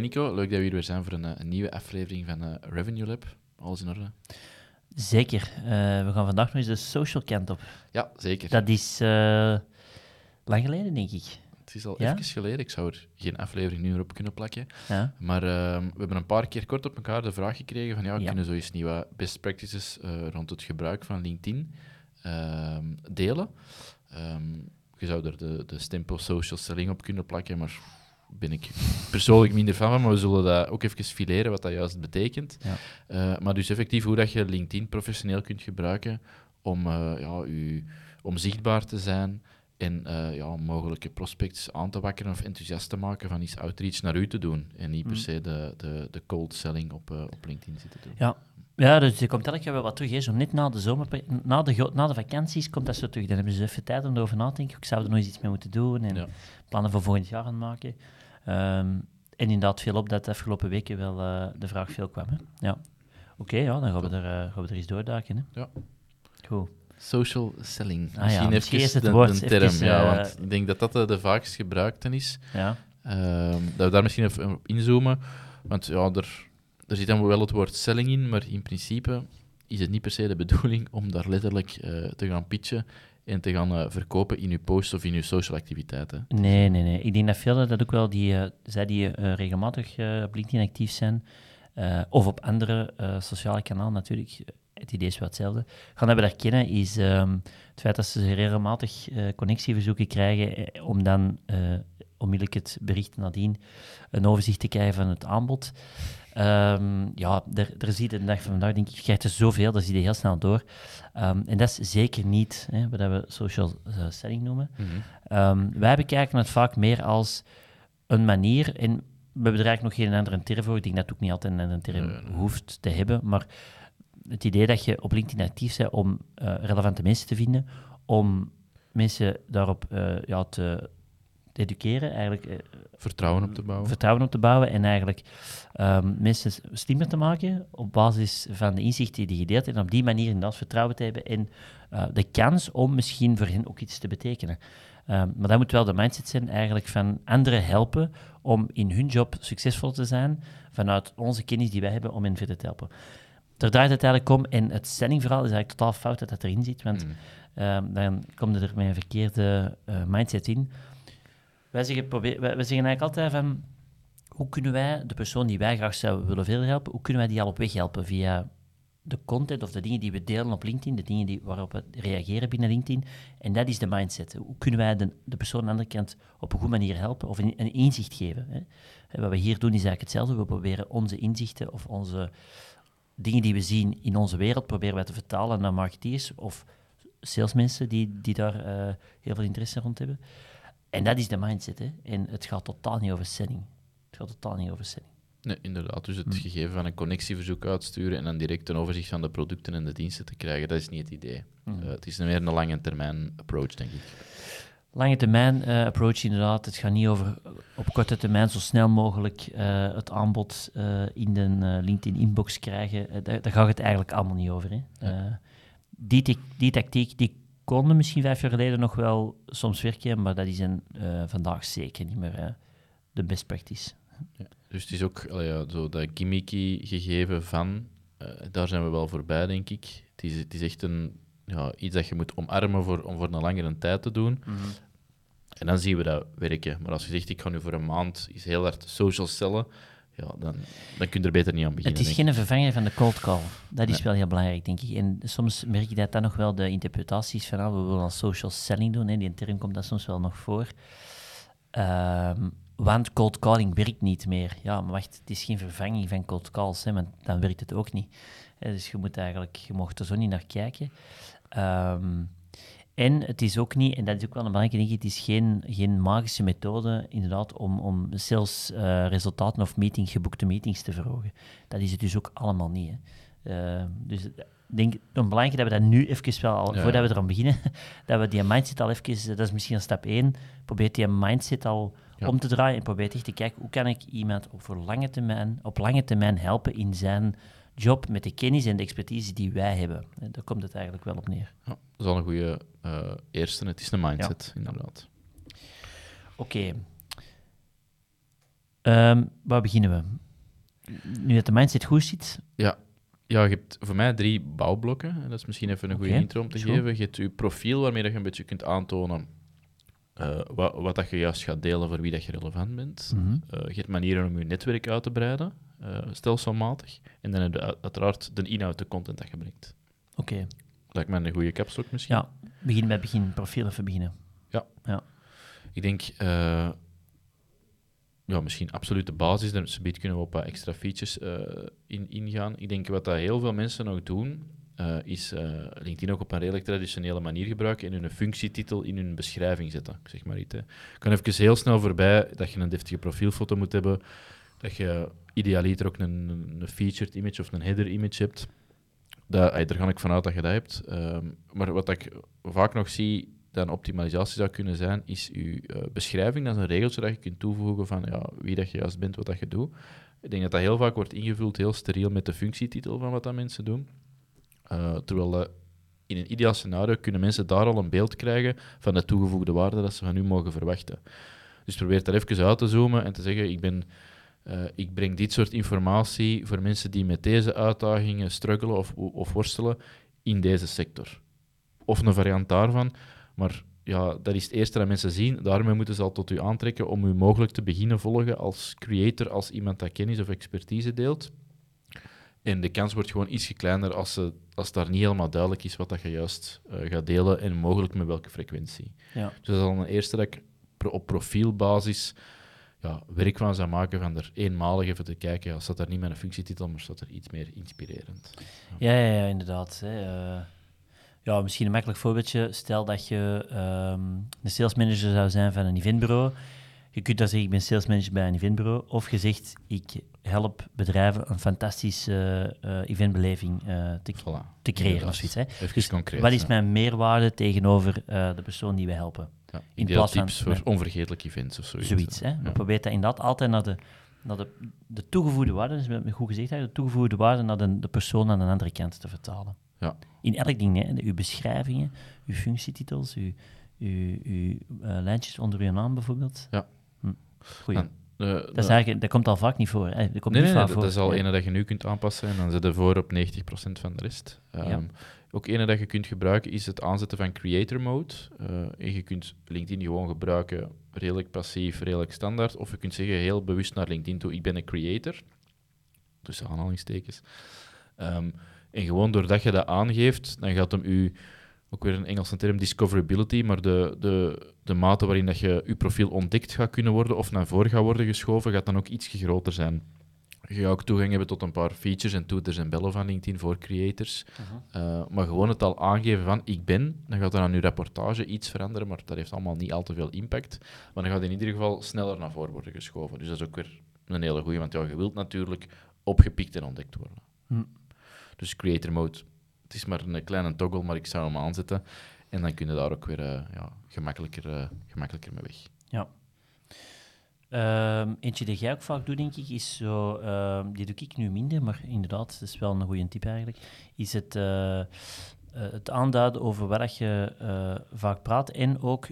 Nico, leuk dat we hier weer zijn voor een, eh, een nieuwe aflevering van uh, Revenue Lab. Alles in orde? Zeker. Uh, we gaan vandaag nog eens de social kant op. Ja, zeker. Dat is lang geleden, denk ik. Het is al ja? even geleden. Ik zou er geen aflevering nu op kunnen plakken. Ja. Maar ehm, we hebben een paar keer kort op elkaar de vraag gekregen van ja, we kunnen zo eens nieuwe best practices rond het gebruik van LinkedIn ehm, delen. Um, je zou er de, de stempel social selling op kunnen plakken, maar ben ik persoonlijk minder van, maar we zullen dat ook even fileren, wat dat juist betekent. Ja. Uh, maar dus effectief hoe dat je LinkedIn professioneel kunt gebruiken om, uh, ja, u, om zichtbaar te zijn en uh, ja, mogelijke prospects aan te wakkeren of enthousiast te maken van iets outreach naar u te doen. En niet per mm. se de, de, de cold selling op, op LinkedIn zitten doen. Ja. Ja, dus je komt elk jaar wel wat terug. Hè. Zo net na de zomer, na de, na de vakanties komt dat zo terug. Dan hebben ze even tijd om erover na te denken. Ik zou er nog eens iets mee moeten doen en ja. plannen voor volgend jaar gaan maken. Um, en inderdaad viel op dat de afgelopen weken wel uh, de vraag veel kwam. Hè? Ja. Oké, ja, dan gaan we, er, uh, gaan we er eens doorduiken. Hè? Ja. Goed. Social selling. Ah, misschien, ja, misschien is het de, woord. Term, even, ja, uh, want ik denk dat dat de, de vaakst gebruikte is. Ja. Um, dat we daar misschien even op inzoomen. Want ja, er, er zit dan wel het woord selling in, maar in principe is het niet per se de bedoeling om daar letterlijk te gaan pitchen en te gaan uh, verkopen in uw posts of in uw social activiteiten. Nee, nee, nee. Ik denk dat velen dat ook wel, die, uh, zij die uh, regelmatig op LinkedIn actief zijn, of op andere sociale kanalen natuurlijk, het idee is wel hetzelfde, gaan hebben herkennen, is um, het feit dat ze regelmatig connectieverzoeken krijgen om dan onmiddellijk het bericht nadien een overzicht te krijgen van het aanbod. Um, ja, er, er zie je de dag van vandaag, denk ik, je krijgt er zoveel, dat zie je heel snel door. Um, en dat is zeker niet hè, wat we social uh, selling noemen. Mm -hmm. um, wij bekijken het vaak meer als een manier, en we hebben er eigenlijk nog geen andere term voor, ik denk dat het ook niet altijd een andere term hoeft te hebben, maar het idee dat je op LinkedIn actief bent om uh, relevante mensen te vinden, om mensen daarop uh, ja, te, te educeren, eigenlijk... Uh, vertrouwen op te bouwen. Vertrouwen op te bouwen en eigenlijk um, mensen slimmer te maken op basis van de inzichten die je deelt en op die manier inderdaad vertrouwen te hebben en uh, de kans om misschien voor hen ook iets te betekenen. Um, maar dat moet wel de mindset zijn eigenlijk van anderen helpen om in hun job succesvol te zijn vanuit onze kennis die wij hebben om hen verder te helpen. Daar draait het eigenlijk om en het sellingverhaal is eigenlijk totaal fout dat dat erin zit, want Mm. um, dan komt er met een verkeerde uh, mindset in. Wij zeggen, probeer, wij, zeggen eigenlijk altijd van, hoe kunnen wij de persoon die wij graag zouden willen verder helpen, hoe kunnen wij die al op weg helpen via de content of de dingen die we delen op LinkedIn, de dingen die, waarop we reageren binnen LinkedIn. En dat is de mindset. Hoe kunnen wij de, de persoon aan de andere kant op een goede manier helpen of een, een inzicht geven? Hè? En wat we hier doen is eigenlijk hetzelfde. We proberen onze inzichten of onze dingen die we zien in onze wereld, proberen wij te vertalen naar marketeers of salesmensen die, die daar uh, heel veel interesse rond hebben. En dat is de mindset. Hè? En het gaat totaal niet over selling. Het gaat totaal niet over selling. Nee, inderdaad. Dus het Hm. gegeven van een connectieverzoek uitsturen en dan direct een overzicht van de producten en de diensten te krijgen, dat is niet het idee. Hm. Uh, het is meer een lange termijn approach, denk ik. Lange termijn uh, approach inderdaad. Het gaat niet over op korte termijn zo snel mogelijk uh, het aanbod uh, in de LinkedIn inbox krijgen. daar, daar gaat het eigenlijk allemaal niet over. Hè. Ja. die, die tactiek die kon misschien vijf jaar geleden nog wel soms werken, maar dat is een, vandaag zeker niet meer de best practice. Ja. Dus het is ook allee, ja, zo dat gimmicky gegeven van, daar zijn we wel voorbij, denk ik. Het is, het is echt een ja, iets dat je moet omarmen voor, om voor een langere tijd te doen. Mm -hmm. En dan zien we dat werken. Maar als je zegt, ik ga nu voor een maand is heel hard social cellen, ja, dan, dan kun je er beter niet aan beginnen. Het is geen vervanger van de cold call. Dat is nee. wel heel belangrijk, denk ik. En soms merk je dat dat nog wel de interpretaties van, ah, we willen al social selling doen, hè. die term komt dat soms wel nog voor. Um, want cold calling werkt niet meer. Ja, maar wacht, het is geen vervanging van cold calls, hè, want dan werkt het ook niet. Dus je moet eigenlijk, je mocht er zo niet naar kijken. Um, En het is ook niet, en dat is ook wel een belangrijke ding, het is geen, geen magische methode inderdaad om, om sales eh, resultaten of meeting, geboekte meetings te verhogen. Dat is het dus ook allemaal niet. Hè. Eh, dus ik denk, het belangrijk dat we dat nu even wel, al, Ja. voordat we eraan beginnen, dat we die mindset al even, dat is misschien een stap één, probeer die mindset al Ja. om te draaien en probeer echt te kijken, hoe kan ik iemand op, voor lange termijn, op lange termijn helpen in zijn job met de kennis en de expertise die wij hebben. Eh, Daar komt het eigenlijk wel op neer. Ja, dat is al een goede eh, eerste. Het is een mindset, inderdaad. Oké. Ehm, waar beginnen we? Nu dat de mindset goed zit, Ja, ja, je hebt voor mij drie bouwblokken. En dat is misschien even een goede intro om te geven. Je hebt je profiel waarmee dat je een beetje kunt aantonen eh, wat, wat dat je juist gaat delen voor wie dat je relevant bent. Mhm. Je hebt manieren om je netwerk uit te breiden, stelselmatig. En dan heb je uit- uiteraard de inhoud, de content dat je brengt. oké. Lijkt me een goede capslock misschien. Ja, begin bij begin. Profiel even beginnen. Ik denk, eh, ja, misschien absoluut de basis. Dan subiet kunnen we op wat extra features eh, in, ingaan. Ik denk wat dat heel veel mensen nog doen, eh, is eh, LinkedIn ook op een redelijk traditionele manier gebruiken en hun functietitel in hun beschrijving zetten. Ik zeg maar iets. Hè. Ik kan even heel snel voorbij dat je een deftige profielfoto moet hebben, dat je idealiter ook een, een featured image of een header image hebt. Dat, daar ga ik vanuit dat je dat hebt. Ehm, maar wat ik vaak nog zie dat een optimalisatie zou kunnen zijn, is je eh, beschrijving. Dat is een regeltje dat je kunt toevoegen van ja, wie dat je juist bent, wat dat je doet. Ik denk dat dat heel vaak wordt ingevuld, heel steriel met de functietitel van wat dat mensen doen. Eh, terwijl eh, in een ideaal scenario kunnen mensen daar al een beeld krijgen van de toegevoegde waarde dat ze van u mogen verwachten. Dus probeer daar even uit te zoomen en te zeggen, ik, ben, eh, ik breng dit soort informatie voor mensen die met deze uitdagingen struggelen of, of worstelen in deze sector. Of een variant daarvan, maar ja, dat is het eerste dat mensen zien. Daarmee moeten ze al tot u aantrekken om u mogelijk te beginnen volgen als creator, als iemand dat kennis of expertise deelt. En de kans wordt gewoon iets kleiner als, ze, als daar niet helemaal duidelijk is wat dat je juist eh, gaat delen en mogelijk met welke frequentie. Ja. Dus dat is al een eerste dat ik op profielbasis ja, werk van zou maken van er eenmalig even te kijken. Ja, staat daar niet met een functietitel, maar staat er iets meer inspirerend. Ja, ja, ja inderdaad. Hè. Eh, ja, misschien een makkelijk voorbeeldje. Stel dat je ehm een salesmanager zou zijn van een eventbureau. Je kunt dan zeggen, ik ben salesmanager bij een eventbureau. Of je zegt, ik help bedrijven een fantastische eh, eventbeleving eh, te, Voilà. te creëren of zoiets. Hè. Dus concreet. wat is ja. mijn meerwaarde tegenover eh, de persoon die wij helpen? Ja, in plaats van- tips voor onvergetelijke events of zoiets. Zoiets. Hè. We proberen dat inderdaad altijd naar de, naar de, de toegevoegde waarde, dus met goed gezegd, de toegevoegde waarde naar de, de persoon aan de andere kant te vertalen. Ja. In elk ding, hè, uw beschrijvingen, uw functietitels, uw, uw, uw lijntjes onder uw naam bijvoorbeeld. Ja. Hm. Goeie. Dat, is eigenlijk, dat komt al vaak niet voor. Hè. Dat komt Nee, niet nee, vaak dat, voor. dat is al ene dat je nu kunt aanpassen en dan zit er voor op 90% van de rest. Ehm, Ja. Ook ene dat je kunt gebruiken is het aanzetten van creator mode. Eh, en je kunt LinkedIn gewoon gebruiken redelijk passief, redelijk standaard. Of je kunt zeggen heel bewust naar LinkedIn toe, ik ben een creator. Tussen aanhalingstekens. Ehm, en gewoon doordat je dat aangeeft, dan gaat hem u, ook weer een Engelse term, discoverability, maar de, de, de mate waarin dat je je profiel ontdekt gaat kunnen worden of naar voren gaat worden geschoven, gaat dan ook iets groter zijn. Je gaat ook toegang hebben tot een paar features en toeters en bellen van LinkedIn voor creators. Uh, maar gewoon het al aangeven van ik ben, dan gaat er aan je rapportage iets veranderen, maar dat heeft allemaal niet al te veel impact. Maar dan gaat in ieder geval sneller naar voren worden geschoven. Dus dat is ook weer een hele goeie, want ja, je wilt natuurlijk opgepikt en ontdekt worden. Hm. Dus creator mode, het is maar een kleine toggle, maar ik zou hem aanzetten. En dan kun je daar ook weer eh, ja, gemakkelijker, eh, gemakkelijker mee weg. Ja. Ehm, eentje die jij ook vaak doet, denk ik, is zo... ehm, die doe ik nu minder, maar inderdaad, dat is wel een goede tip eigenlijk. Is het, eh, het aanduiden over waar je vaak praat en ook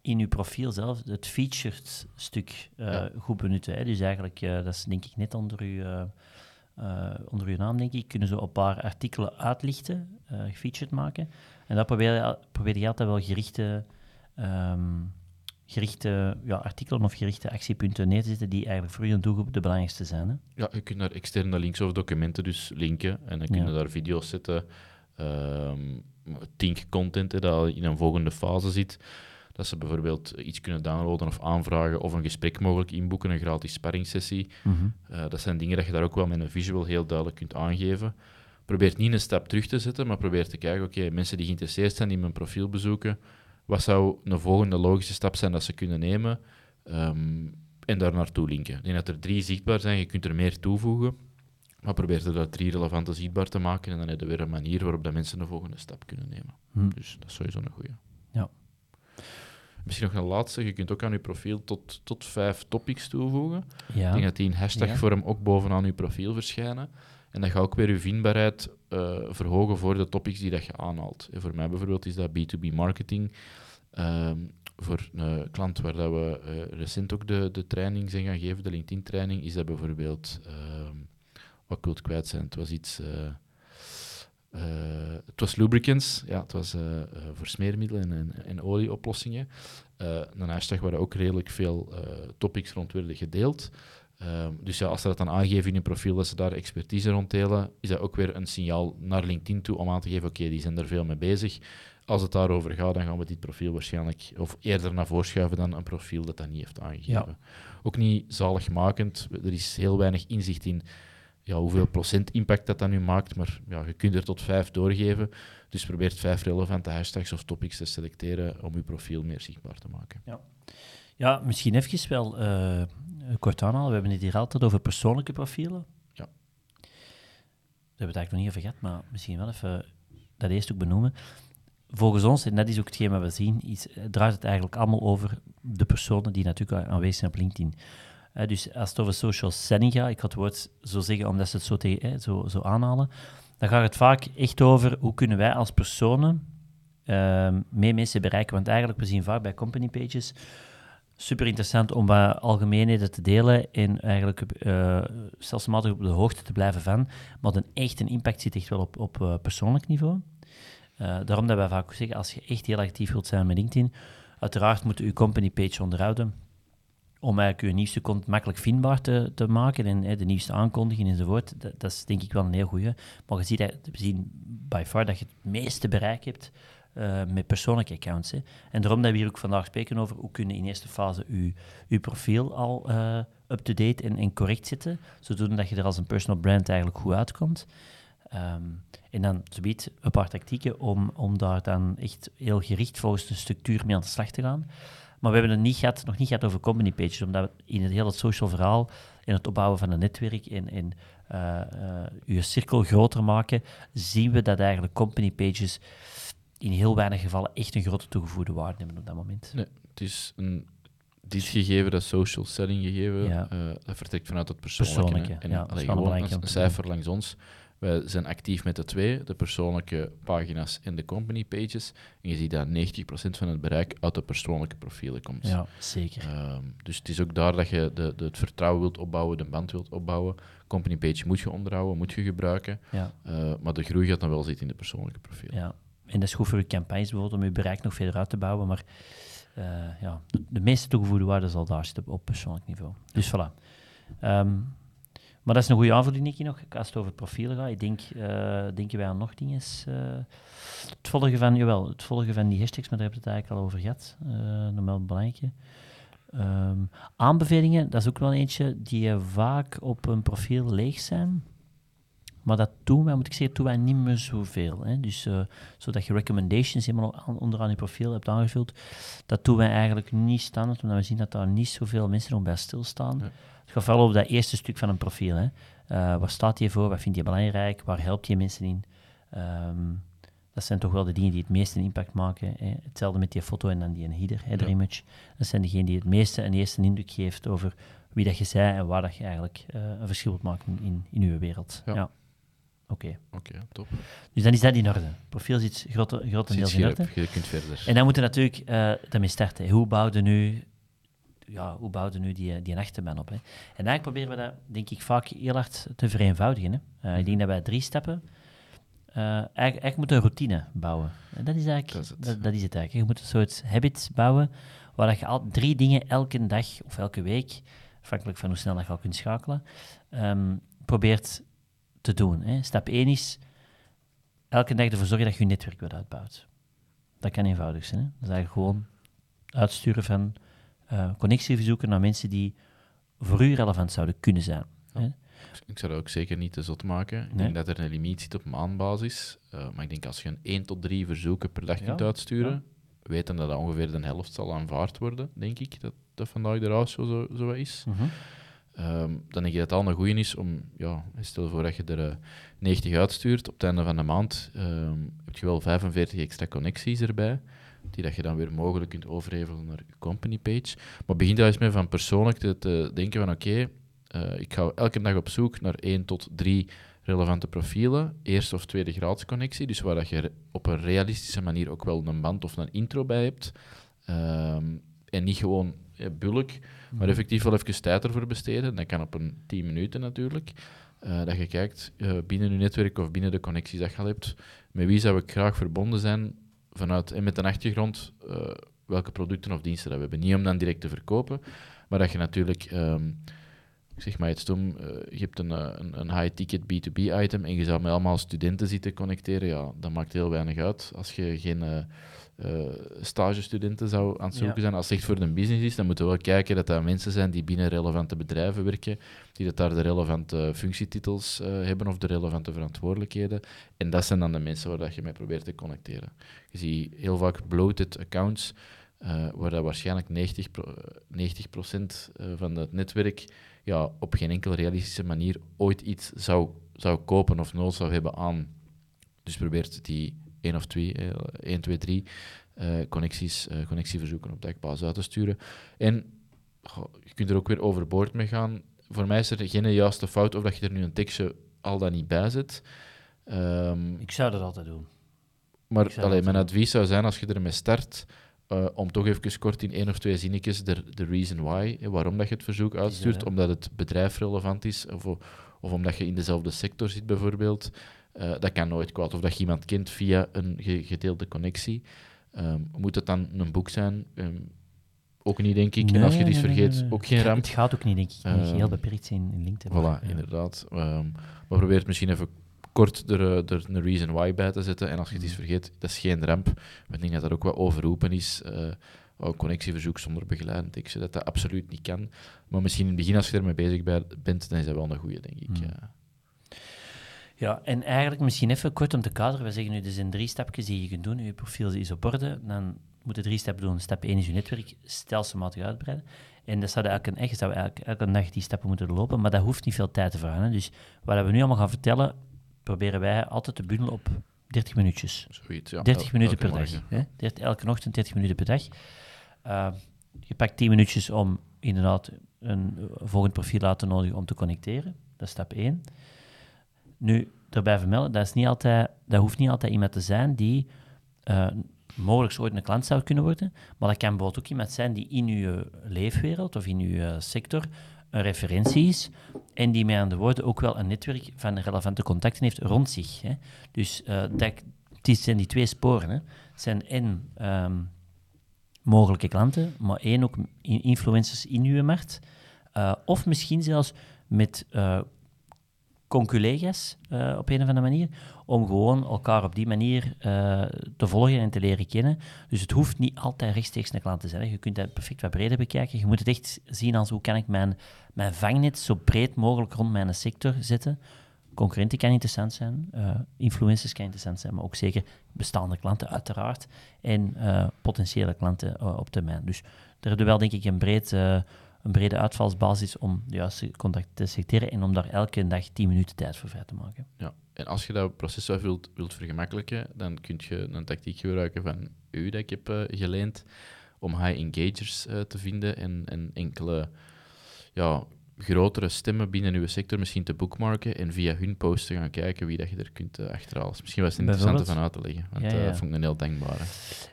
in je profiel zelf het featured stuk Ja. goed benutten. Hè. Dus eigenlijk, dat is denk ik net onder je, eh, onder je naam, denk ik, kunnen ze een paar artikelen uitlichten, eh gefeatured maken. En daar probeer je, probeer je altijd wel gerichte... ehm, gerichte ja, artikelen of gerichte actiepunten neer te zetten die eigenlijk voor je doelgroep de belangrijkste zijn. Hè? Ja, je kunt daar externe links of documenten dus linken en dan kun je Ja. daar video's zetten, ehm think content hè, dat in een volgende fase zit. Dat ze bijvoorbeeld iets kunnen downloaden of aanvragen of een gesprek mogelijk inboeken, een gratis sparringssessie. Eh, dat zijn dingen dat je daar ook wel met een visual heel duidelijk kunt aangeven. probeert niet een stap terug te zetten, maar probeert te kijken, oké, mensen die geïnteresseerd zijn, die mijn profiel bezoeken, wat zou een volgende logische stap zijn dat ze kunnen nemen ehm, en daar naartoe linken. Ik denk dat er drie zichtbaar zijn, je kunt er meer toevoegen, maar probeer er dat drie relevante zichtbaar te maken en dan heb je weer een manier waarop dat mensen een volgende stap kunnen nemen. Hm. Dus dat is sowieso een goede. Ja. Misschien nog een laatste, je kunt ook aan je profiel tot, tot vijf topics toevoegen. Ja. Ik denk dat die in hashtag-vorm ook bovenaan je profiel verschijnen. En dat gaat ook weer je vindbaarheid eh, verhogen voor de topics die dat je aanhaalt. En voor mij bijvoorbeeld is dat B2B marketing. Ehm, voor een klant waar dat we eh, recent ook de, de training zijn gaan geven, de LinkedIn-training, is dat bijvoorbeeld... ehm, wat ik wil kwijt zijn. Het was iets... eh, het was lubricants, ja, het was eh, eh, voor smeermiddelen en, en, en olieoplossingen. Een hashtag waar ook redelijk veel topics rond werden gedeeld. Ehm, dus ja, als ze dat dan aangeven in hun profiel dat ze daar expertise rond delen, is dat ook weer een signaal naar LinkedIn toe om aan te geven, oké, die zijn er veel mee bezig. Als het daarover gaat, dan gaan we dit profiel waarschijnlijk of eerder naar voren schuiven dan een profiel dat dat niet heeft aangegeven. Ook niet zaligmakend. Er is heel weinig inzicht in ja, hoeveel procent impact dat dan nu maakt, maar ja, je kunt er tot vijf doorgeven. Dus probeer vijf relevante hashtags of topics te selecteren om je profiel meer zichtbaar te maken. Ja, misschien even wel eh, kort aanhalen. We hebben het hier altijd over persoonlijke profielen. Ja. Daar hebben we het eigenlijk nog niet over gehad, maar misschien wel even dat eerst ook benoemen. Volgens ons, en dat is ook hetgeen wat we zien, is, eh, draait het eigenlijk allemaal over de personen die natuurlijk aanwezig zijn op LinkedIn. Dus als het over social selling gaat, ik ga het woord zo zeggen omdat ze het zo, tegen, zo, zo aanhalen, dan gaat het vaak echt over hoe kunnen wij als personen ehm meer mensen bereiken. Want eigenlijk, we zien vaak bij company pages, super interessant om wat algemeenheden te delen en eigenlijk eh stelselmatig op de hoogte te blijven van. Maar een echt een impact zit echt wel op, op eh, persoonlijk niveau. Eh, daarom dat wij vaak zeggen, als je echt heel actief wilt zijn met LinkedIn, uiteraard moet je je company page onderhouden om eigenlijk je nieuwste content makkelijk vindbaar te, te maken en hè, de nieuwste aankondigingen enzovoort. Dat, is denk ik wel een heel goede. Maar je ziet, we zien by far dat je het meeste bereik hebt eh, met persoonlijke accounts. En daarom dat we hier ook vandaag spreken over hoe kun je in eerste fase je, je profiel al eh, up-to-date en, en correct zetten, zodoende dat je er als een personal brand eigenlijk goed uitkomt. Ehm, en dan zoiets een paar tactieken om, om daar dan echt heel gericht volgens de structuur mee aan de slag te gaan. Maar we hebben het niet gehad, nog niet gehad over company pages, omdat we in het hele social verhaal en het opbouwen van een netwerk en, en eh, eh, je cirkel groter maken, zien we dat eigenlijk company pages in heel weinig gevallen echt een grote toegevoegde waarde hebben op dat moment. Nee, het is een, dit gegeven, dat social selling gegeven, Ja. eh, dat vertrekt vanuit het persoonlijke. Persoonlijke, en ja, dat is een gewoon een, cijfer langs ons. Wij zijn actief met de twee, de persoonlijke pagina's en de company pages. En je ziet dat 90% van het bereik uit de persoonlijke profielen komt. Ja, zeker. Ehm, dus het is ook daar dat je de, de, het vertrouwen wilt opbouwen, de band wilt opbouwen. Company page moet je onderhouden, moet je gebruiken. Ja, Eh, maar de groei gaat dan wel zitten in de persoonlijke profielen. ja. En dat is goed voor je campagnes bijvoorbeeld, om je bereik nog verder uit te bouwen, maar eh, ja, de, de meeste toegevoegde waarde zal daar zitten op persoonlijk niveau. Dus voilà. Ehm, maar dat is een goede aanvulling, Nicky, nog. Als het over profielen gaat, ik denk, eh, denken wij aan nog dingen? eh, het volgen van, jawel, het volgen van die hashtags, maar daar hebben we het eigenlijk al over gehad. eh nog wel een belangrijke. Ehm, aanbevelingen, dat is ook wel eentje die vaak op een profiel leeg zijn. Maar dat doen wij, moet ik zeggen, doen wij niet meer zoveel. Hè. Dus zodat je recommendations helemaal aan- onderaan je profiel hebt aangevuld, dat doen wij eigenlijk niet standaard, omdat we zien dat daar niet zoveel mensen nog bij stilstaan. Het gaat vooral over dat eerste stuk van een profiel. Hè. Eh, waar staat je voor? Wat vind je belangrijk? Waar helpt je mensen in? Ehm, dat zijn toch wel de dingen die het meeste impact maken. Hè. Hetzelfde met die foto en dan die header, header Ja. image. Dat zijn degenen die het meeste een eerste indruk geeft over wie dat je zij en waar dat je eigenlijk eh, een verschil wilt maken in, in uw wereld. Ja. Ja. Oké. Oké, top. Dus dan is dat in orde. Profiel zit grote, Zit grotendeels in orde. je kunt verder. En dan moeten we natuurlijk eh daarmee starten. Hoe bouwde nu, ja, hoe bouwde nu die, die achterban op? Hè? En eigenlijk proberen we dat, denk ik, vaak heel hard te vereenvoudigen. Hè? Eh, ik denk dat wij drie stappen eh, eigenlijk, eigenlijk moeten een routine bouwen. En dat is eigenlijk, Dat is het. Dat, dat is het eigenlijk. Je moet een soort habit bouwen waar dat je al drie dingen elke dag of elke week, afhankelijk van hoe snel dat je al kunt schakelen, ehm, probeert te doen. Hè? Stap 1 is elke dag ervoor zorgen dat je je netwerk wat uitbouwt. Dat kan eenvoudig zijn. Hè? Dat is eigenlijk gewoon uitsturen van eh connectieverzoeken naar mensen die voor u relevant zouden kunnen zijn. Ja. Hè? Ik zou dat ook zeker niet te zot maken. Ik Nee. denk dat er een limiet zit op maandbasis. Eh, maar ik denk als je een 1 tot 3 verzoeken per dag Ja, kunt uitsturen, weten dat dat ongeveer de helft zal aanvaard worden, denk ik, dat, dat vandaag de ratio zo, zo is. Mhm. Ehm, dan denk ik dat het al een goeie is om, ja, stel voor dat je er eh, 90 uitstuurt, op het einde van de maand ehm, heb je wel 45 extra connecties erbij, die dat je dan weer mogelijk kunt overhevelen naar je company page. Maar begin daar eens mee van persoonlijk te, te denken van oké, eh, ik ga elke dag op zoek naar 1 tot 3 relevante profielen, eerste of tweede graads connectie, dus waar dat je op een realistische manier ook wel een band of een intro bij hebt. Ehm, en niet gewoon eh, bulk, maar effectief wel even tijd ervoor besteden. Dat kan op een 10 minuten natuurlijk. Eh, dat je kijkt eh, binnen je netwerk of binnen de connecties dat je al hebt, met wie zou ik graag verbonden zijn vanuit en met een achtergrond eh, welke producten of diensten dat we hebben. Niet om dan direct te verkopen, maar dat je natuurlijk, ehm, ik zeg maar iets stom, eh, je hebt een, eh, een, een high-ticket B2B item en je zou met allemaal studenten zitten connecteren, ja, dat maakt heel weinig uit. Als je geen eh, eh, stagestudenten zou aan het zoeken Ja. zijn, als het echt voor de business is, dan moeten we wel kijken dat dat mensen zijn die binnen relevante bedrijven werken, die dat daar de relevante functietitels eh, hebben of de relevante verantwoordelijkheden. En dat zijn dan de mensen waar dat je mee probeert te connecteren. Je ziet heel vaak bloated accounts, eh, waar dat waarschijnlijk 90%, pro, 90 eh, van het netwerk ja, op geen enkele realistische manier ooit iets zou, zou kopen of nood zou hebben aan. Dus probeert die 1 of 2, eh, 1, 2, 3 eh, connecties, eh, connectieverzoeken op dagbasis uit te sturen. En goh, je kunt er ook weer overboord mee gaan. Voor mij is er geen juiste fout of dat je er nu een tekstje al dan niet bij zet. Ehm, Ik zou dat altijd doen. maar allee, mijn advies zou zijn als je ermee start, om toch even kort in één of twee zinnetjes de, de reason why, waarom dat je het verzoek uitstuurt, omdat het bedrijf relevant is, of, of omdat je in dezelfde sector zit bijvoorbeeld. Eh, dat kan nooit kwaad. Of dat je iemand kent via een ge- gedeelde connectie. Ehm, moet het dan een boek zijn? Ehm, ook niet, denk ik. en als je iets vergeet, nee, nee. ook geen ramp. Het gaat ook niet, denk ik. Ehm, heel beperkt zijn in LinkedIn. Voilà, ja. inderdaad. Ehm, maar probeer het misschien even kort er, eh, er een reason why bij te zetten. En als je het Mhm. vergeet, dat is geen ramp. Maar ik denk dat dat ook wat overroepen is. eh een connectieverzoek zonder begeleidend tekstje, dat dat absoluut niet kan. Maar misschien in het begin, als je ermee bezig bent, dan is dat wel een goede, denk ik. Mhm. ja. Ja, en eigenlijk misschien even kort om te kaderen. We zeggen nu, er zijn drie stapjes die je kunt doen. Je profiel is op orde. Dan moet je drie stappen doen. Stap 1 is je netwerk stelselmatig uitbreiden. En dat zou eigenlijk een, echt, zou eigenlijk elke dag die stappen moeten lopen, maar dat hoeft niet veel tijd te vragen. hè. Dus wat we nu allemaal gaan vertellen, proberen wij altijd te bundelen op 30 minuutjes. Zoiets, ja. 30 El- minuten elke per dag. Hè? 30 elke ochtend 30 minuten per dag. Uh, je pakt 10 minuutjes om inderdaad een volgend profiel uit te nodigen om te connecteren. Dat is stap 1. Nu, daarbij vermelden, dat, is niet altijd, dat hoeft niet altijd iemand te zijn die uh, mogelijk ooit een klant zou kunnen worden, maar dat kan bijvoorbeeld ook iemand zijn die in uw leefwereld of in uw uh, sector een referentie is en die met andere woorden ook wel een netwerk van relevante contacten heeft rond zich. Hè. Dus dat, het zijn die twee sporen. Hè. Het zijn en um, mogelijke klanten, maar één ook influencers in uw markt. Of misschien zelfs met conculega's uh, op een of andere manier, om gewoon elkaar op die manier uh, te volgen en te leren kennen. Dus het hoeft niet altijd rechtstreeks een klant te zijn. Je kunt dat perfect wat breder bekijken. Je moet het echt zien als hoe kan ik mijn, mijn vangnet zo breed mogelijk rond mijn sector zetten. Concurrenten kan interessant zijn, uh, influencers kan interessant zijn, maar ook zeker bestaande klanten uiteraard en potentiële klanten op termijn. Dus daar hebben we wel denk ik een breed een brede uitvalsbasis om de juiste contacten te selecteren en om daar elke dag 10 minuten tijd voor vrij te maken. Ja, en als je dat proces wel wilt, wilt vergemakkelijken, dan kun je een tactiek gebruiken van u dat ik heb uh, geleend om high engagers uh, te vinden en, en enkele ja, grotere stemmen binnen uw sector misschien te bookmarken en via hun post te gaan kijken wie dat je er kunt uh, achterhalen. Dus misschien was het interessant van uit te leggen, want dat ja, ja. vond ik een heel dankbare.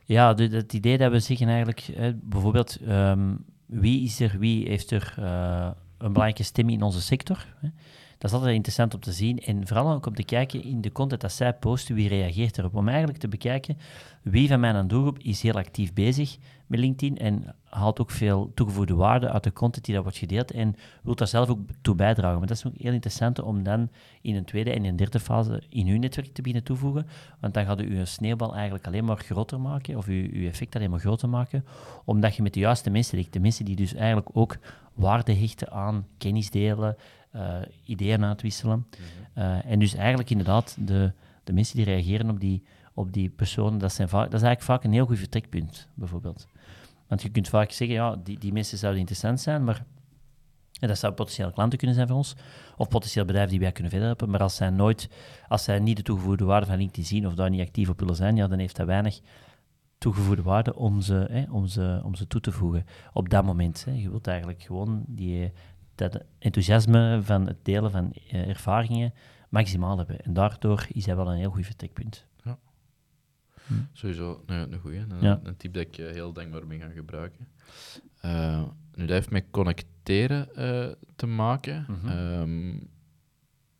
Ja, het idee dat we zeggen eigenlijk, bijvoorbeeld... Um, wie is er, wie heeft er uh, een belangrijke stem in onze sector. Hè? Dat is altijd interessant om te zien. En vooral ook om te kijken in de content dat zij posten, wie reageert erop. Om eigenlijk te bekijken wie van mijn doelgroep is heel actief bezig met LinkedIn en haalt ook veel toegevoegde waarde uit de content die daar wordt gedeeld en wilt daar zelf ook toe bijdragen. Maar dat is ook heel interessant om dan in een tweede en een derde fase in uw netwerk te beginnen toevoegen, want dan gaat u een sneeuwbal eigenlijk alleen maar groter maken, of uw, uw effect alleen maar groter maken, omdat je met de juiste mensen ligt. De mensen die dus eigenlijk ook waarde hechten aan kennis delen, uh, ideeën uitwisselen. Uh, en dus eigenlijk inderdaad de, de mensen die reageren op die, op die personen, dat, zijn vaak, dat is eigenlijk vaak een heel goed vertrekpunt, bijvoorbeeld. Want je kunt vaak zeggen, ja, die, die mensen zouden interessant zijn, maar en dat zou potentiële klanten kunnen zijn voor ons, of potentieel bedrijven die wij kunnen verder helpen. Maar als zij nooit, als zij niet de toegevoegde waarde van LinkedIn zien of daar niet actief op willen zijn, ja, dan heeft dat weinig toegevoegde waarde om ze, hè, om ze, om ze toe te voegen op dat moment. Hè. Je wilt eigenlijk gewoon die, dat enthousiasme van het delen van uh, ervaringen maximaal hebben. En daardoor is hij wel een heel goed vertrekpunt. Ja. Hm. Sowieso een, een goeie. Een, ja. een type dat ik uh, heel dankbaar ben gaan gebruiken. Uh, nu, dat heeft met connecteren te maken. Mm -hmm.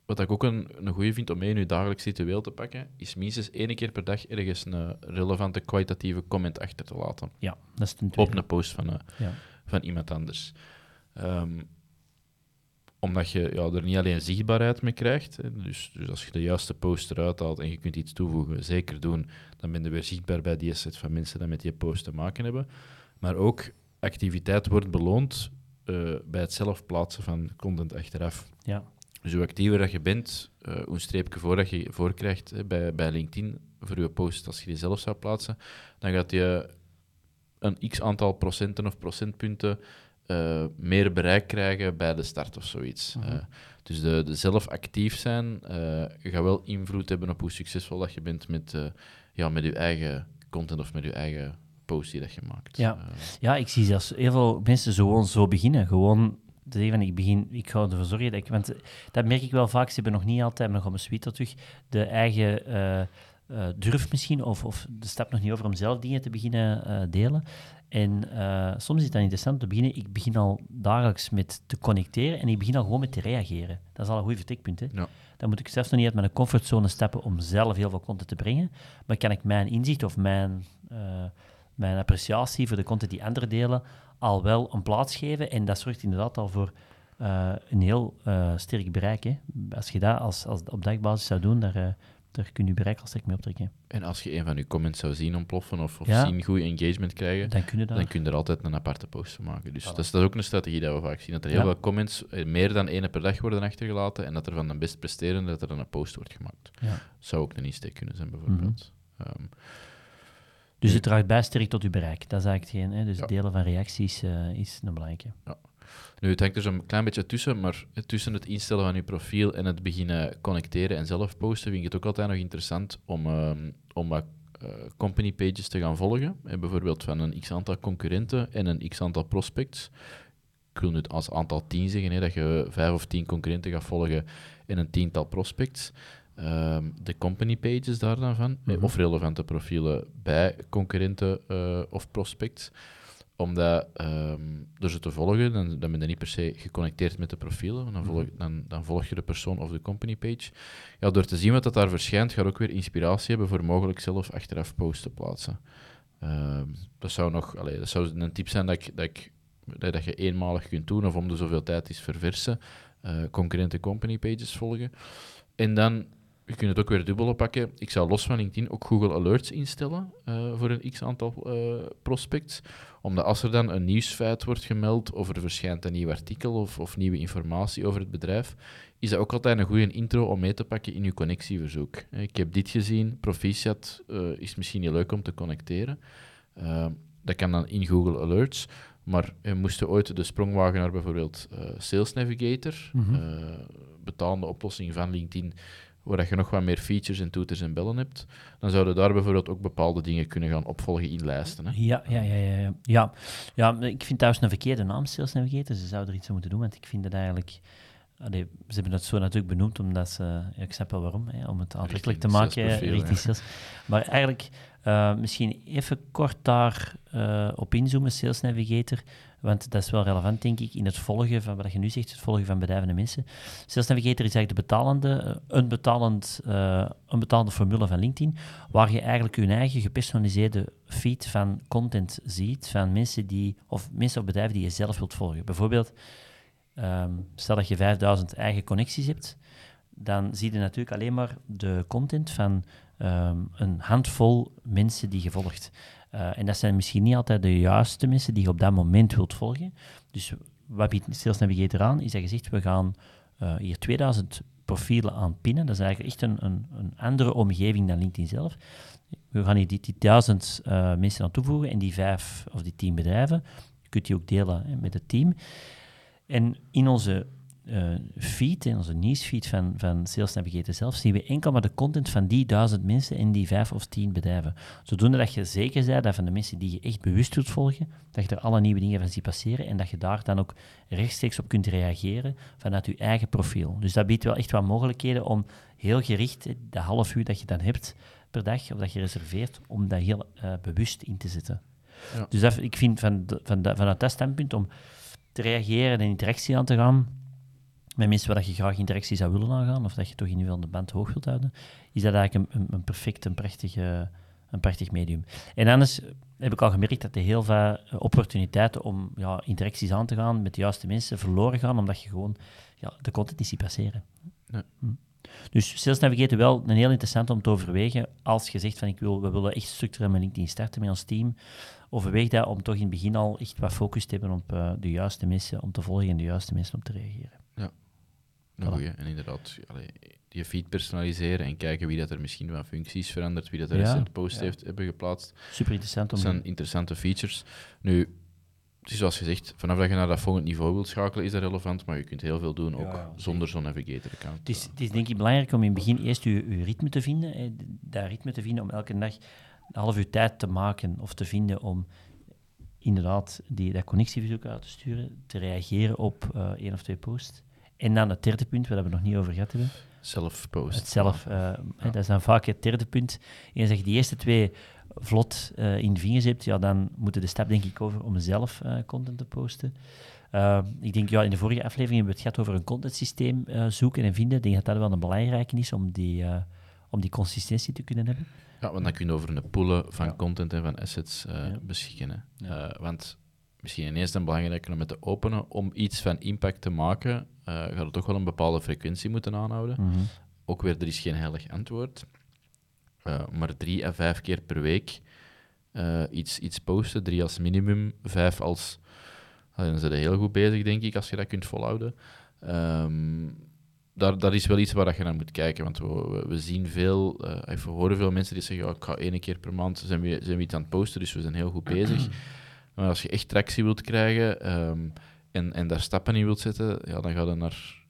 Wat ik ook een, een goede vind om mee in je dagelijks ritueel te pakken, is minstens één keer per dag ergens een relevante kwalitatieve comment achter te laten. Ja, dat is Op een post van, ja. van iemand anders. Um, omdat je ja, er niet alleen zichtbaarheid mee krijgt. Dus, dus als je de juiste post eruit haalt en je kunt iets toevoegen, zeker doen, dan ben je weer zichtbaar bij die set van mensen die met die post te maken hebben. Maar ook activiteit wordt beloond uh, bij het zelf plaatsen van content achteraf. Ja. Dus hoe actiever dat je bent, uh, hoe een streepje voor dat je voor krijgt bij, bij LinkedIn voor je post, als je die zelf zou plaatsen, dan gaat je een x aantal procenten of procentpunten uh, meer bereik krijgen bij de start of zoiets. Uh, dus de, de, zelf actief zijn uh, gaat wel invloed hebben op hoe succesvol dat je bent met, ja, met je eigen content of met je eigen post die dat je maakt. Ja, ja ik zie zelfs heel veel mensen gewoon zo beginnen. Gewoon te zeggen van ik begin, ik ga ervoor zorgen dat ik... Want dat merk ik wel vaak, ze hebben nog niet altijd, nog op mijn suite terug, de eigen... durf misschien, of, of de stap nog niet over om zelf dingen te beginnen delen. En uh, soms is het dan interessant te beginnen. Ik begin al dagelijks met te connecteren en ik begin al gewoon met te reageren. Dat is al een goed vertrekpunt. Hè? Ja. Dan moet ik zelfs nog niet uit mijn comfortzone stappen om zelf heel veel content te brengen. Maar kan ik mijn inzicht of mijn, uh, mijn appreciatie voor de content die anderen delen al wel een plaats geven. En dat zorgt inderdaad al voor uh, een heel sterk bereik. Hè? Als je dat als, als op dagbasis zou doen, daar daar kun je bereik al sterk mee optrekken. En als je een van je comments zou zien ontploffen of, of zien goed engagement krijgen, dan kun, je dan kun je er altijd een aparte post van maken. Dus dat, is, dat, is, ook een strategie dat we vaak zien. Dat er heel veel comments, eh, meer dan één per dag worden achtergelaten en dat er van de best presterende dat er dan een post wordt gemaakt. Ja. Zou ook een insteek kunnen zijn, bijvoorbeeld. Mm -hmm. um, dus het draagt bij sterk tot je bereik. Dat is eigenlijk hetgeen. Hè? Dus delen van reacties uh, is een belangrijke. Ja. Nu, het hangt er zo'n klein beetje tussen, maar tussen het instellen van je profiel en het beginnen connecteren en zelf posten, vind ik het ook altijd nog interessant om, um, om wat uh, company pages te gaan volgen. En bijvoorbeeld van een x-aantal concurrenten en een x-aantal prospects. Ik wil nu als aantal tien zeggen, hè, dat je vijf of tien concurrenten gaat volgen en een tiental prospects. Um, de company pages daar dan van, mm -hmm. of relevante profielen bij concurrenten uh, of prospects omdat um, door ze te volgen, dan, dan ben je niet per se geconnecteerd met de profielen. Dan volg, mhm. dan, dan volg je de persoon of de company page. Ja, door te zien wat dat daar verschijnt, ga je ook weer inspiratie hebben voor mogelijk zelf achteraf posts te plaatsen. Um, dat zou nog, dat zou een tip zijn dat, ik, dat, ik, dat je eenmalig kunt doen of om de zoveel tijd is verversen. Uh, concurrente company pages volgen. En dan je kunt het ook weer dubbel oppakken. Ik zou los van LinkedIn ook Google Alerts instellen uh, voor een x-aantal uh, prospects. Omdat als er dan een nieuwsfeit wordt gemeld of er verschijnt een nieuw artikel of, of nieuwe informatie over het bedrijf, is dat ook altijd een goede intro om mee te pakken in je connectieverzoek. Eh, ik heb dit gezien, proficiat, uh, is misschien niet leuk om te connecteren. Dat kan dan in Google Alerts. Maar we moesten ooit de sprong wagen naar bijvoorbeeld Sales Navigator, mm -hmm. betalende oplossing van LinkedIn, waar je nog wat meer features en toeters en bellen hebt, dan zouden daar bijvoorbeeld ook bepaalde dingen kunnen gaan opvolgen in lijsten. Hè? Ja, ja, ja, ja, ja. Ja, ik vind thuis een verkeerde naam, Sales Navigator. Ze zouden er iets aan moeten doen, want ik vind het eigenlijk... Allee, ze hebben het zo natuurlijk benoemd, omdat ze... Ja, ik snap wel waarom, hè, om het aantrekkelijk te maken richting sales. Maar eigenlijk, eh, misschien even kort daar eh, op inzoomen, Sales Navigator, want dat is wel relevant, denk ik, in het volgen van wat je nu zegt, het volgen van bedrijven en mensen. Sales Navigator is eigenlijk de betalende, eh, een, betalend, een betalende formule van LinkedIn, waar je eigenlijk je eigen gepersonaliseerde feed van content ziet, van mensen die, of mensen of bedrijven die je zelf wilt volgen. Bijvoorbeeld, ehm, stel dat je 5000 eigen connecties hebt, dan zie je natuurlijk alleen maar de content van ehm, een handvol mensen die je volgt. Eh, en dat zijn misschien niet altijd de juiste mensen die je op dat moment wilt volgen. Dus wat biedt Sales Navigator aan, is dat je zegt, we gaan eh, hier 2000 profielen aan pinnen. Dat is eigenlijk echt een, een, een andere omgeving dan LinkedIn zelf. We gaan hier die, die 1000 eh, mensen aan toevoegen en die vijf of die 10 bedrijven. Je kunt die ook delen met het team. En in onze eh, feed, in onze nieuwsfeed van, van Sales Navigator zelf, zien we enkel maar de content van die duizend mensen en die vijf of tien bedrijven. Zodoende dat je zeker bent dat van de mensen die je echt bewust wilt volgen, dat je er alle nieuwe dingen van ziet passeren en dat je daar dan ook rechtstreeks op kunt reageren vanuit je eigen profiel. Dus dat biedt wel echt wat mogelijkheden om heel gericht, hè, de half uur dat je dan hebt per dag, of dat je reserveert, om dat heel eh, bewust in te zetten. Ja. Dus dat, ik vind van, de- van, de- vanuit dat standpunt om te reageren en interactie aan te gaan met mensen waar dat je graag interactie zou willen aangaan, of dat je toch in ieder geval de band hoog wilt houden, is dat eigenlijk een, een, een perfect, een, prachtige, een prachtig medium. En anders heb ik al gemerkt dat er heel veel opportuniteiten om ja, interacties aan te gaan met de juiste mensen verloren gaan, omdat je gewoon ja, de content niet ziet passeren. Nee. Hm. Dus Sales Navigator wel een heel interessant om te overwegen als je zegt van ik wil, we willen echt structureel met LinkedIn starten met ons team. Overweeg dat om toch in het begin al echt wat focus te hebben op eh, de juiste mensen om te volgen en de juiste mensen om te reageren. Een Voilà. goeie. En inderdaad, allee, je feed personaliseren en kijken wie dat er misschien wat functies verandert, wie dat er Ja, recent post ja. heeft hebben geplaatst. Super interessant om Dat zijn interessante features. Nu, het is zoals gezegd, vanaf dat je naar dat volgende niveau wilt schakelen, is dat relevant, maar je kunt heel veel doen, ook Ja, ja, zonder zo'n navigator-account. Het is, het is denk ik belangrijk om in het begin eerst je, je ritme te vinden. Hè, dat ritme te vinden om elke dag een half uur tijd te maken of te vinden om inderdaad die, dat connectieverzoek uit te sturen, te reageren op eh één of twee posts. En dan het derde punt, waar we nog niet over gehad hebben, Self-post. het zelf. eh, Dat is dan vaak het derde punt. Eens dat je die eerste twee vlot eh, in de vingers hebt, ja, dan moeten de stap denk ik over om zelf content te posten. Ik denk, ja, in de vorige aflevering hebben we het gehad over een contentsysteem zoeken en vinden. Ik denk dat dat wel een belangrijke is om die, om die consistentie te kunnen hebben. Ja, want dan kun je over een poelen van Ja. content en van assets eh, Ja. beschikken. Hè. Ja. Eh, want misschien ineens een belangrijke om het te openen, om iets van impact te maken, eh gaat het toch wel een bepaalde frequentie moeten aanhouden. Mhm. Ook weer, er is geen heilig antwoord. Maar drie à vijf keer per week iets, iets posten. Drie als minimum, vijf als... Dan zijn je heel goed bezig, denk ik, als je dat kunt volhouden. Ehm, daar, dat is wel iets waar dat je naar moet kijken. Want we, we, zien veel, eh, we horen veel mensen die zeggen, ja, ik ga één keer per maand zijn we, zijn we iets aan het posten, dus we zijn heel goed bezig. Maar als je echt tractie wilt krijgen ehm, en, en daar stappen in wilt zetten, ja, dan ga je naar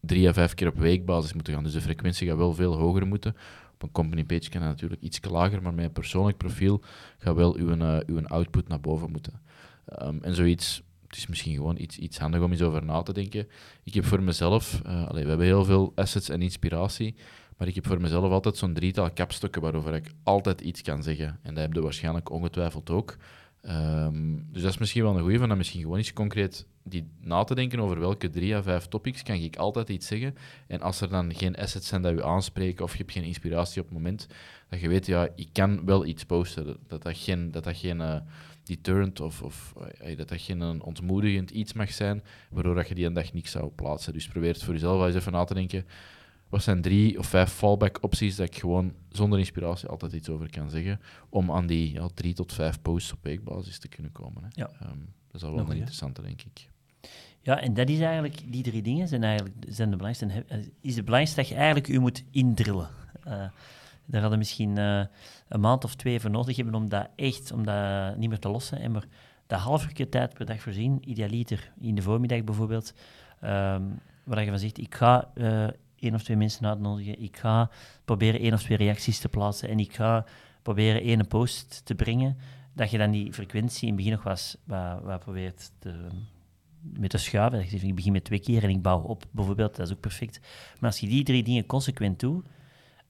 drie à vijf keer op weekbasis moeten gaan. Dus de frequentie gaat wel veel hoger moeten. Op een company page kan dat natuurlijk iets lager, maar met een persoonlijk profiel gaat wel uw, eh, uw output naar boven moeten. Ehm, en zoiets, het is misschien gewoon iets, iets handig om eens over na te denken. Ik heb voor mezelf, eh, we hebben heel veel assets en inspiratie, maar ik heb voor mezelf altijd zo'n drietal kapstokken waarover ik altijd iets kan zeggen. En dat heb je waarschijnlijk ongetwijfeld ook. Ehm, dus dat is misschien wel een goeie van dat misschien gewoon eens concreet die na te denken over welke drie à vijf topics kan ik altijd iets zeggen. En als er dan geen assets zijn dat je aanspreken of je hebt geen inspiratie op het moment, dat je weet, ja, ik kan wel iets posten. Dat dat, geen, dat, dat geen eh, deterrent of, of eh, dat dat geen een ontmoedigend iets mag zijn, waardoor dat je die een dag niks zou plaatsen. Dus probeer het voor jezelf wel eens even na te denken. Wat zijn drie of vijf fallback opties dat ik gewoon zonder inspiratie altijd iets over kan zeggen, om aan die ja, drie tot vijf posts op weekbasis te kunnen komen. Hè. Ja. Ehm, dat is al wel Een interessante, denk ik. Ja, en dat is eigenlijk, die drie dingen zijn eigenlijk zijn de belangrijkste. Is het belangrijkste dat je eigenlijk u moet indrillen. Eh, daar hadden we misschien eh, een maand of twee voor nodig hebben om dat echt, om dat niet meer te lossen. En maar dat half uur keer tijd per dag voorzien, idealiter in de voormiddag bijvoorbeeld, ehm, waar je van zegt, ik ga eh één of twee mensen uitnodigen, ik ga proberen één of twee reacties te plaatsen en ik ga proberen één post te brengen, dat je dan die frequentie in het begin nog was, wat, wat probeert te, met te schuiven. Dat je ik begin met twee keer en ik bouw op, bijvoorbeeld. Dat is ook perfect. Maar als je die drie dingen consequent doet,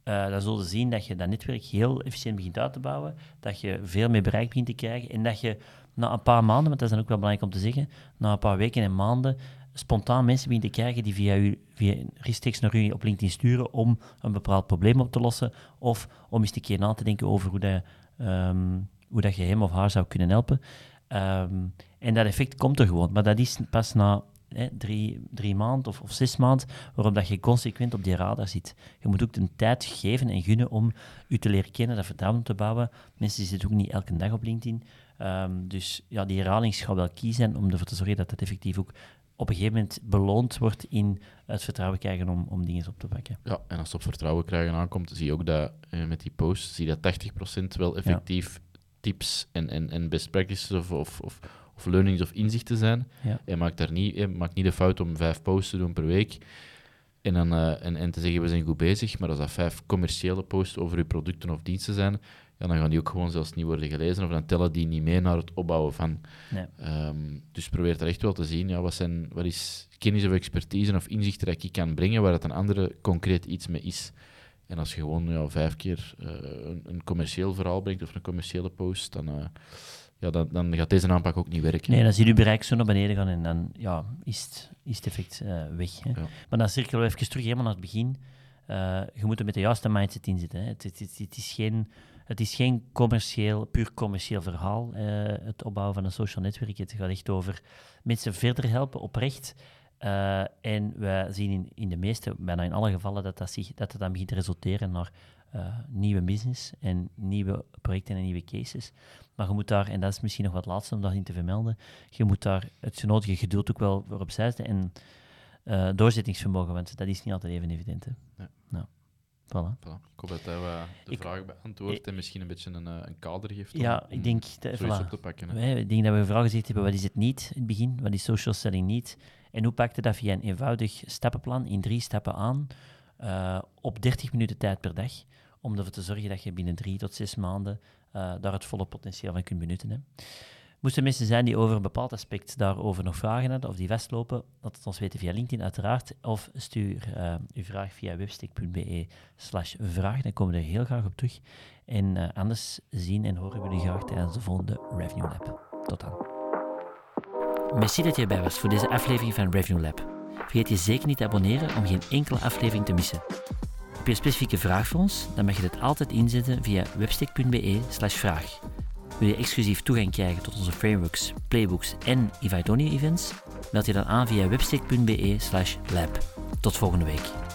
uh, dan zul je zien dat je dat netwerk heel efficiënt begint uit te bouwen, dat je veel meer bereik begint te krijgen en dat je na een paar maanden, want dat is dan ook wel belangrijk om te zeggen, na een paar weken en maanden spontaan mensen begint te krijgen die via u, via rechtstreeks naar u op LinkedIn sturen om een bepaald probleem op te lossen of om eens een keer na te denken over hoe, dat, um, hoe dat je hem of haar zou kunnen helpen. Um, en dat effect komt er gewoon, maar dat is pas na hè, drie, drie maanden of, of zes maanden, waarop dat je consequent op die radar zit. Je moet ook de tijd geven en gunnen om u te leren kennen, dat vertrouwen te bouwen. Mensen zitten ook niet elke dag op LinkedIn. Um, dus ja, die herhaling gaat wel key zijn om ervoor te zorgen dat het effectief ook op een gegeven moment beloond wordt in het vertrouwen krijgen om, om dingen op te pakken. Ja, en als het op vertrouwen krijgen aankomt, zie je ook dat eh, met die posts, zie je dat 80% wel effectief tips en, en, en best practices of, of, of, of learnings of inzichten zijn. Ja. En maak daar niet, eh, maak niet de fout om vijf posts te doen per week en, dan, uh, en, en te zeggen we zijn goed bezig, maar als dat vijf commerciële posts over uw producten of diensten zijn, ja, dan gaan die ook gewoon zelfs niet worden gelezen of dan tellen die niet mee naar het opbouwen van. Nee. Um, dus probeer er echt wel te zien, ja, wat, zijn, wat is kennis of expertise of inzichten dat ik kan brengen waar het een andere concreet iets mee is. En als je gewoon ja, vijf keer uh, een, een, commercieel verhaal brengt of een commerciële post, dan, uh, ja, dan, dan, gaat deze aanpak ook niet werken. Nee, dan zie je bereik zo naar beneden gaan en dan ja, is, het, is het effect uh, weg. Hè. Ja. Maar dan cirkelen we even terug helemaal naar het begin. je moet er met de juiste mindset in zitten. Hè. Het, het, het, het is geen het is geen commercieel, puur commercieel verhaal, uh, het opbouwen van een social netwerk. Het gaat echt over mensen verder helpen, oprecht. Uh, en we zien in, in de meeste, bijna in alle gevallen, dat dat, zich, dat het dan begint te resulteren naar uh, nieuwe business en nieuwe projecten en nieuwe cases. Maar je moet daar, en dat is misschien nog wat laatste om dat in te vermelden, je moet daar het nodige geduld ook wel voor opzij zetten en uh, doorzettingsvermogen, want dat is niet altijd even evident. Hè. Ja. Nou. Voilà. voilà. Ik hoop dat hij de ik, vraag beantwoordt en misschien een beetje een, eh, een kader geeft om, ja, ik denk, de, voilà. op te pakken. Ik denk dat we vragen gezegd hebben, wat is het niet in het begin? Wat is social selling niet? En hoe pakte dat via een eenvoudig stappenplan in drie stappen aan uh, op 30 minuten tijd per dag, om ervoor te zorgen dat je binnen drie tot zes maanden uh, daar het volle potentieel van kunt benutten. Hè. Moesten mensen zijn die over een bepaald aspect daarover nog vragen hebben of die vastlopen, laat het ons weten via LinkedIn uiteraard. Of stuur uh, uw vraag via webstick.be slash vraag. Dan komen we er heel graag op terug. En uh, anders zien en horen we jullie graag tijdens de volgende Revenue Lab. Tot dan. Merci dat je erbij was voor deze aflevering van Revenue Lab. Vergeet je zeker niet te abonneren om geen enkele aflevering te missen. Je een specifieke vraag voor ons? Dan mag je dit altijd inzetten via webstick.be vraag. Wil je exclusief toegang krijgen tot onze frameworks, playbooks en Ivaidonia events? Meld je dan aan via webstick.be lab. Tot volgende week.